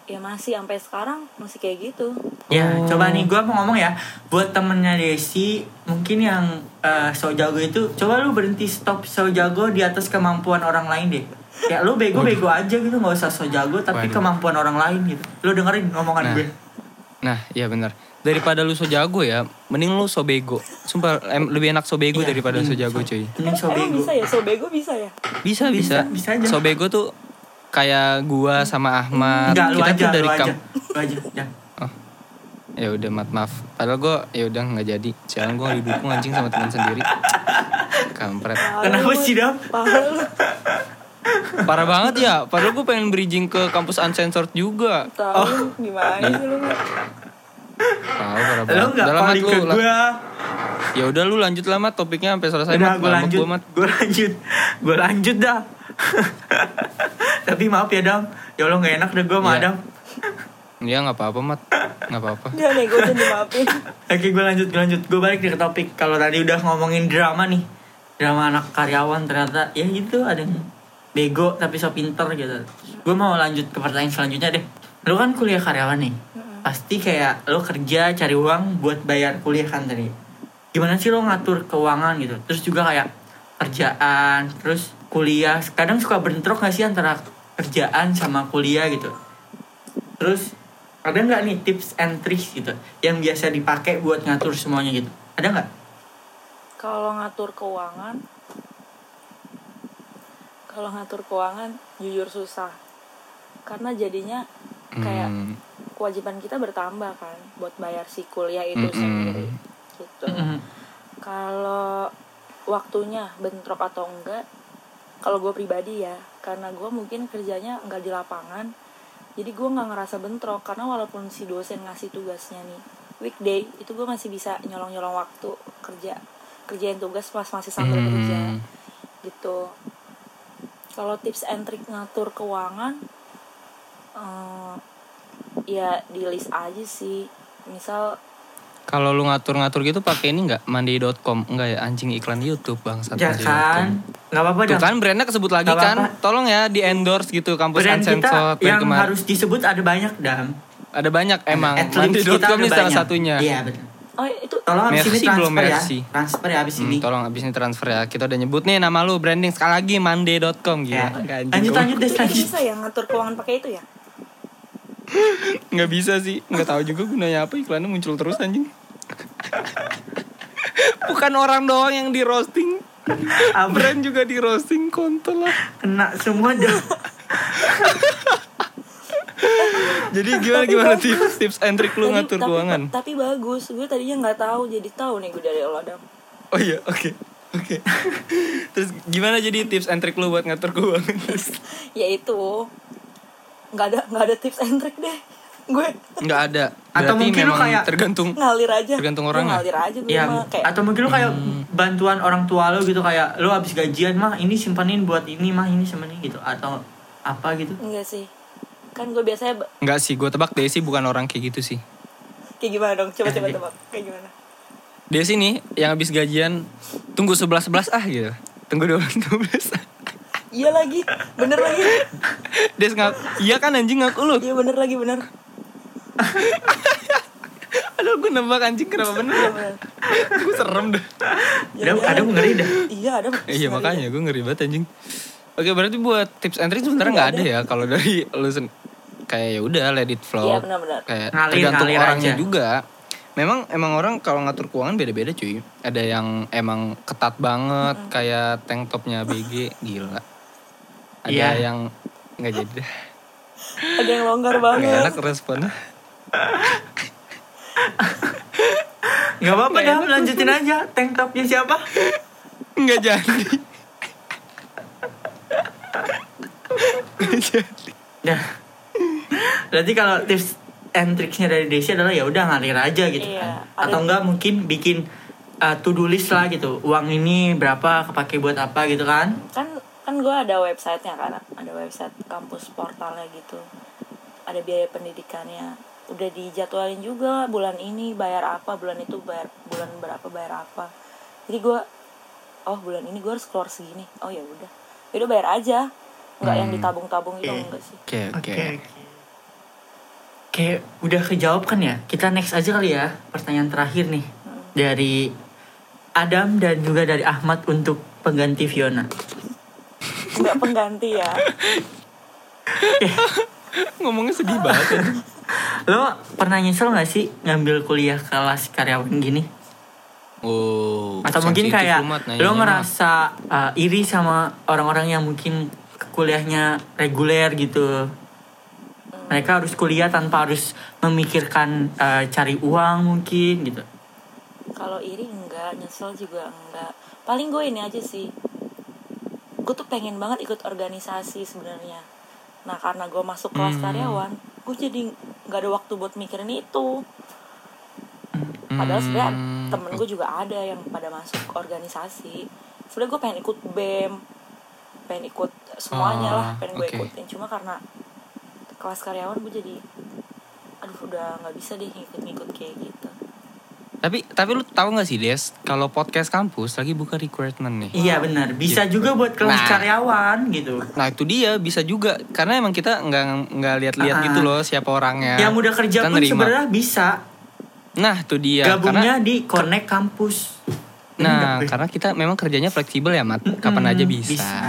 ya masih sampai sekarang masih kayak gitu Ya, Oh. coba nih gue mau ngomong ya Buat temennya Desi Mungkin yang eh, so jago itu Coba lu berhenti stop so jago di atas kemampuan orang lain deh Ya lu bego-bego aja gitu Gak usah so jago Tapi Waduh. kemampuan orang lain gitu Lu dengerin omongan Nah. gue Nah, iya benar. Daripada lu so jago ya, mending lu so bego. Sumpah em, lebih enak so bego Iya, daripada so jago cuy. Mending so emang bego bisa ya so bego bisa ya Bisa, Bisa, bisa. bisa aja. So bego tuh kayak gua sama Ahmad. Enggak, lu kita aja, tuh dari lu aja kam- Lu aja, ya. Ya udah maaf maaf. Padahal gue ya udah nggak jadi. Jangan gue didukung anjing sama teman sendiri. Kampret. Kenapa sih, Dam? parah banget ya. Padahal gue pengen bridging ke kampus uncensored juga. tahu gimana sih lu Tahu parah banget. Lu gak Udah lah, Mat, paling lu ke gue Ya udah lu lanjut lah mat topiknya sampai selesai Udah, mat. gue Ngambek lanjut gua. Gue lanjut Gue lanjut dah Tapi maaf ya, Dam. Ya Allah gak enak deh gue sama Iya. Adam. Iya nggak apa-apa mat. Nggak apa-apa. dia nego tuh dimaafin. Oke gue lanjut gue lanjut. Gue balik nih ke topik. Kalau tadi udah ngomongin drama nih. Drama anak karyawan ternyata Ya gitu ada yang Bego tapi so pinter gitu. Gue mau lanjut ke pertanyaan selanjutnya deh. Lu kan kuliah karyawan nih. Pasti kayak lu kerja cari uang buat bayar kuliah kan tadi. Gimana sih lo ngatur keuangan gitu? Terus juga kayak kerjaan Terus kuliah Kadang suka bentrok gak sih antara kerjaan sama kuliah gitu Terus ada nggak nih tips and tricks gitu yang biasa dipakai buat ngatur semuanya gitu? Ada nggak? kalau ngatur keuangan kalau ngatur keuangan jujur susah karena jadinya kayak Hmm. kewajiban kita bertambah kan buat bayar si kuliah itu Mm-mm. sendiri gitu Mm-mm. kalau waktunya bentrok atau enggak kalau gue pribadi ya karena gue mungkin kerjanya nggak di lapangan jadi gue nggak ngerasa bentrok karena walaupun si dosen ngasih tugasnya nih weekday itu gue masih bisa nyolong nyolong waktu kerja kerjain tugas pas masih sambil Hmm. kerja gitu kalau tips and trick ngatur keuangan eh, ya di list aja sih misal Kalau lu ngatur-ngatur gitu pakai ini nggak mandi.com enggak ya anjing iklan YouTube bangsat Ya mandi.com. kan? Nggak apa-apa Tuh dah. kan brandnya kesebut lagi Nggak kan. apa-apa. Tolong ya di endorse gitu kampus Brand kita uncensored yang kemarin. harus disebut ada banyak dam. Ada banyak emang. Kita Mandi.com ini salah satunya. Iya betul. oh itu Tolong abis ini transfer belum, ya. Transfer ya abis Hmm, ini. tolong abis ini transfer ya. Kita udah nyebut nih nama lu branding sekali lagi mande.com gitu. Ya. Lanjut lanjut deh lanjut. bisa ya ngatur keuangan pakai itu ya Nggak bisa sih. Nggak tahu juga gunanya apa iklannya muncul terus anjing. Bukan orang doang yang di roasting. Apa? Brand juga di roasting kontol lah. Kena semua dah. Jadi gimana Tapi gimana bagus. tips tips and trick lu Tapi- ngatur tapi, keuangan? tapi bagus gue tadinya nggak tahu jadi tahu nih gue dari lo Adam Oh iya, oke. Oke. Terus gimana jadi tips and trick lu buat ngatur keuangan? ya itu nggak ada nggak ada tips and trick deh gue Nggak ada. Atau Berarti mungkin lu kayak- tergantung. ngalir aja Tergantung orang ya? ngalir aja gue Ya, mah kayak atau mungkin lu kayak Hmm. bantuan orang tua lu gitu kayak lu habis gajian mah ini simpanin buat ini mah ini simpanin gitu atau apa gitu. enggak sih kan gue biasanya Enggak sih, gue tebak Desi bukan orang kayak gitu sih. kayak gimana dong coba coba Eh, tebak kayak gimana Desi nih yang habis gajian tunggu 11 11 ah gitu. Tunggu 12 12. iya lagi bener lagi Des ngak, iya kan anjing ngaku lu. iya bener lagi bener Aduh gue nembak anjing kenapa bener? gue serem dah. Udah, ada ngeri dah. iya ada Iya makanya gue ngeri banget anjing. Oke berarti buat tips and trick sebenarnya nggak ada ya kalau dari lu sen kayak ya udah let it flow. Iya, benar-benar. Kayak Ngalir, tergantung ngalir orangnya aja. juga. Memang emang orang kalau ngatur keuangan beda-beda cuy. Ada yang emang ketat banget kayak tank topnya BG gila. Ada Iya. yang nggak jadi deh. ada yang longgar banget enak responnya. Gak apa-apa dah, lanjutin aja. Tank topnya siapa? Nggak jadi. Nggak jadi. Nah, berarti kalau tips and tricksnya dari Desi adalah ya udah ngalir aja gitu Iya, kan. Atau enggak mungkin bikin uh, to do list lah gitu. Uang ini berapa kepake buat apa gitu kan? kan kan gue ada websitenya kan ada website kampus portalnya gitu ada biaya pendidikannya udah dijadwalin juga bulan ini bayar apa bulan itu bayar bulan berapa bayar apa jadi gue oh bulan ini gue harus keluar segini oh ya udah ya udah bayar aja nggak yang Hmm. ditabung-tabung gitu Oke. enggak sih Oke oke. Oke. Oke, udah kejawab kan ya? Kita next aja kali ya. Pertanyaan terakhir nih dari Adam dan juga dari Ahmad untuk pengganti Fiona. nggak pengganti ya Ngomongnya sedih banget. Lo pernah nyesel gak sih ngambil kuliah kelas karyawan gini? Oh, Atau mungkin kayak lu, Mat, lo nanyanya, Mat. ngerasa uh, iri sama orang-orang yang mungkin kuliahnya reguler gitu. Mereka harus kuliah tanpa harus memikirkan uh, cari uang mungkin gitu. kalau iri enggak nyesel juga enggak paling gue ini aja sih gue tuh pengen banget ikut organisasi sebenarnya nah karena gue masuk kelas Hmm. karyawan gue jadi nggak ada waktu buat mikirin itu. Padahal sebenarnya Hmm, temen gue juga ada yang pada masuk organisasi. Sebenarnya gue pengen ikut bem pengen ikut semuanya lah Ah, pengen gue oke. ikutin. Cuma karena kelas karyawan gue jadi aduh udah nggak bisa deh ngikut-ngikut kayak gitu Tapi tapi lu tahu nggak sih Des, kalau podcast kampus lagi buka recruitment nih. Iya benar, bisa juga buat kelas Nah. karyawan gitu. Nah itu dia bisa juga karena emang kita nggak nggak lihat-lihat Ah. gitu loh siapa orangnya. Yang udah kerja Kita pun sebenarnya bisa. Nah itu dia. Gabungnya karena, di Connect Kampus. nah karena kita memang kerjanya fleksibel ya Mat. Kapan aja Hmm, bisa. bisa.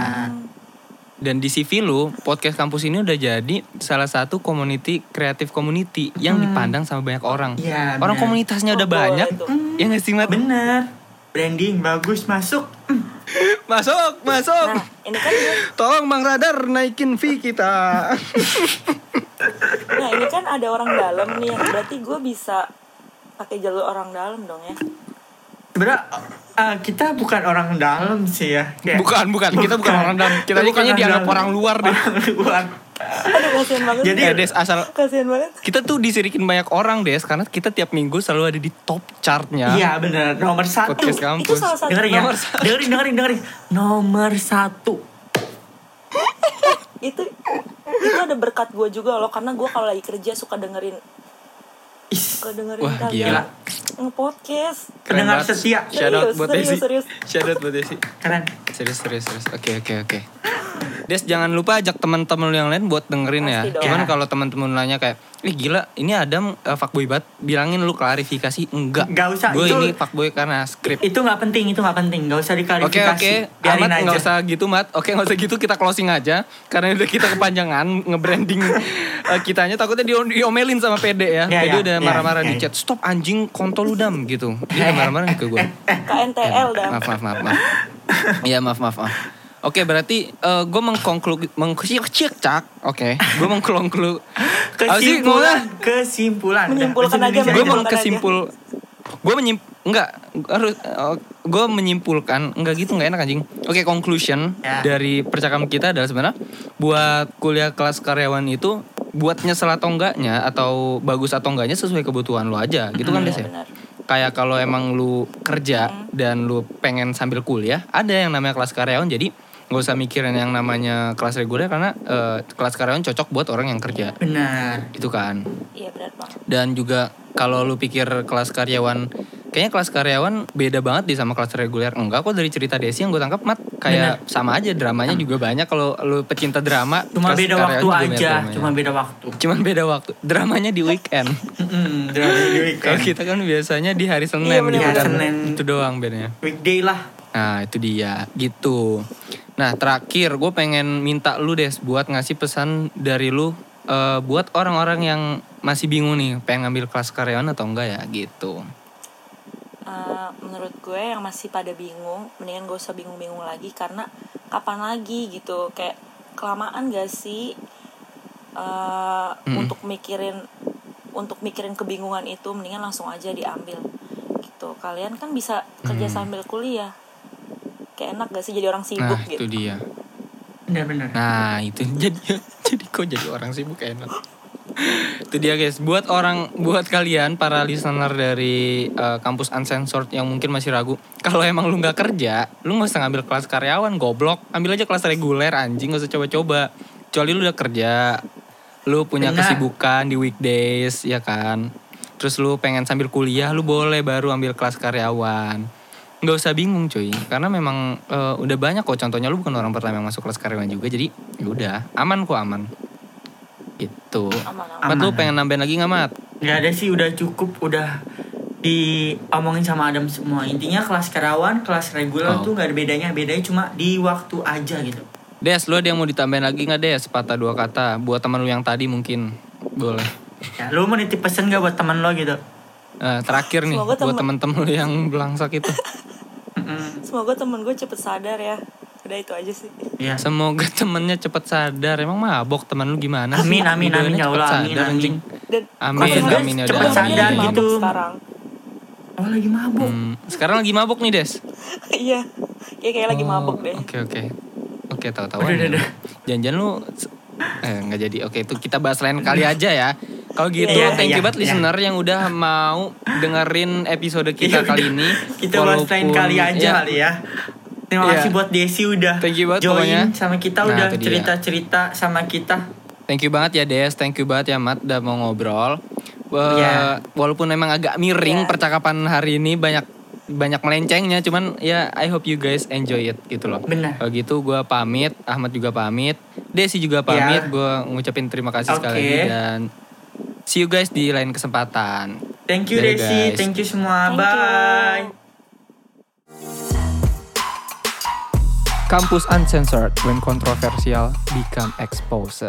Dan di CV lu podcast kampus ini udah jadi salah satu community kreatif community yang dipandang sama banyak orang. Hmm. Iya, orang benar. komunitasnya udah Oh, banyak. tuh. Ya nggak sih Mat? Bener. Branding bagus masuk. Masuk, masuk. nah ini kan Tolong Bang Radar naikin fee kita. Nah ini kan ada orang dalam nih yang berarti gue bisa pakai jalur orang dalam dong ya. Sebenarnya uh, kita bukan orang dalam sih ya. Kayak- Bukan, bukan. Kita bukan orang dalam. Kita bukan kayaknya dianggap dalam. orang luar deh. Orang luar. Aduh kasihan banget. Jadi- Eh, Des asal kasihan banget. kita tuh disirikin banyak orang Des karena kita tiap minggu selalu ada di top chartnya. Iya bener. Nomor satu. Podcast Itu salah satu Dengerin ya. Nomor satu. Dengerin, dengerin, dengerin. Nomor satu. itu itu ada berkat gue juga loh karena gue kalau lagi kerja suka dengerin Suka dengerin Wah, gila. nge-podcast. Pendengar banget. setia. Shout out Serius, buat Desi. serius. Shout out buat Desi. Keren. Serius, serius, serius. Oke, oke, oke. Des jangan lupa ajak teman-teman lu yang lain buat dengerin ya. Pasti dong. Cuman Ya. kalau teman-teman nanya kayak, "Ih gila, ini Adam uh, fuckboy banget." Bilangin lu klarifikasi enggak. Nggak usah, Gue itu- ini fuckboy karena skrip. Itu nggak penting, itu nggak penting. Nggak usah Oke diklarifikasi. oke, Biarin Ahmad aja. nggak usah gitu Mat. Oke nggak usah gitu kita closing aja karena udah kita kepanjangan nge-branding eh, kitanya takutnya di diomelin sama PD ya. Ya, PD ya, udah ya, marah-marah di ya. chat. Stop anjing kontol lu dam gitu. Dia udah marah-marah nih ke gue. KNTL dah. Maaf maaf maaf maaf. Iya maaf maaf maaf. Oke berarti eh, gue mengkonkluk mengcik Oke, gue mengkonkluk. Apa sih ngomongnya? Kesimpulan. Kesimpulan. Menyimpulkan aja, Gue mengkesimpul. Gue menyim enggak harus gue menyimpulkan enggak gitu enggak enak anjing. Oke, conclusion Ya. dari percakapan kita adalah sebenarnya buat kuliah kelas karyawan itu buat nyesel atau enggaknya atau bagus atau enggaknya sesuai kebutuhan lo aja gitu kan Des ya. benar. Kayak kalau emang lu kerja dan lu pengen sambil kuliah, ada yang namanya kelas karyawan jadi nggak usah mikirin yang namanya kelas reguler karena eh, kelas karyawan cocok buat orang yang kerja. Benar. Itu kan. Iya benar banget. Dan juga kalau lu pikir kelas karyawan kayaknya kelas karyawan beda banget di sama kelas reguler. Enggak kok dari cerita Desi yang gue tangkap mat kayak sama aja dramanya juga banyak kalau lu pecinta drama. Cuma kelas beda waktu aja, cuma beda waktu. Cuman beda waktu. Dramanya di weekend. Drama di Kalau weekend. kita kan biasanya di hari Senin Iya, bener. gitu kan. Senin. Itu doang bedanya. Weekday lah. Nah itu dia gitu. Nah terakhir gue pengen minta lu des buat ngasih pesan dari lu eh, buat orang-orang yang masih bingung nih pengen ngambil kelas karyawan atau enggak ya gitu. Eh, menurut gue yang masih pada bingung mendingan gak usah bingung-bingung lagi karena kapan lagi gitu. Kayak kelamaan gak sih eh, untuk mikirin untuk mikirin kebingungan itu mendingan langsung aja diambil gitu. Kalian kan bisa kerja sambil kuliah kayak enak gak sih jadi orang sibuk Nah gitu itu dia. Benar-benar. Nah itu jadi jadi kok jadi orang sibuk enak. itu dia guys. Buat orang buat kalian para listener dari eh, kampus uncensored yang mungkin masih ragu, kalau emang lu nggak kerja, lu nggak usah ngambil kelas karyawan goblok. Ambil aja kelas reguler anjing nggak usah coba-coba. Kecuali lu udah kerja, lu punya Benar. kesibukan di weekdays ya kan. Terus lu pengen sambil kuliah, lu boleh baru ambil kelas karyawan nggak usah bingung cuy. Karena memang eh, udah banyak kok. Contohnya lu bukan orang pertama yang masuk kelas karyawan juga jadi ya udah. Aman kok aman. Gitu. Aman-aman. Mat lu Aman. pengen nambahin lagi nggak Mat? Gak ada sih udah cukup. Udah diomongin sama Adam semua. Intinya kelas karyawan kelas reguler Oh. tuh gak ada bedanya. Bedanya cuma di waktu aja gitu. Des, lu ada yang mau ditambahin lagi nggak Des? Patah dua kata. Buat teman lu yang tadi mungkin. Boleh. ya lu mau nitip pesen gak buat teman lo gitu? Eh, terakhir nih. Semoga buat temen- temen-temen lu yang belangsak itu. Semoga temen gue cepet sadar ya udah itu aja sih ya Semoga temennya cepet sadar. Emang mabok teman lu gimana sih? Amin, amin, amin, ya Allah, amin, amin. dan Amin, temen amin, ya cepet sadar lagi gitu. mabuk sekarang oh lagi mabuk Hmm, sekarang lagi mabok nih Des. iya kayak kayak lagi Oh, mabuk deh Oke oke. Oke tahu-tahu. Udah, udah, udah. Janjian lu eh nggak jadi. Oke itu kita bahas lain kali aja ya. Kalau gitu Iya, thank you iya, banget iya. listener yang udah mau dengerin episode kita Iya, kali ini. kita bahas lain kali aja ya, kali ya terima Iya. kasih buat Desi udah Thank you banget join pokoknya. sama kita Nah, udah cerita-cerita sama kita Thank you banget ya Des, thank you banget ya Mat udah mau ngobrol. Iya. Walaupun emang agak miring Iya. percakapan hari ini banyak banyak melencengnya, cuman ya I hope you guys enjoy it gitu loh. Benar. Kalau gitu gue pamit, Ahmad juga pamit, Desi juga pamit. Iya. Gue ngucapin terima kasih sekali Oke. lagi dan see you guys di lain kesempatan. thank you Dadah, Desi guys. thank you semua Thank you. bye Kampus Uncensored when controversial become exposed.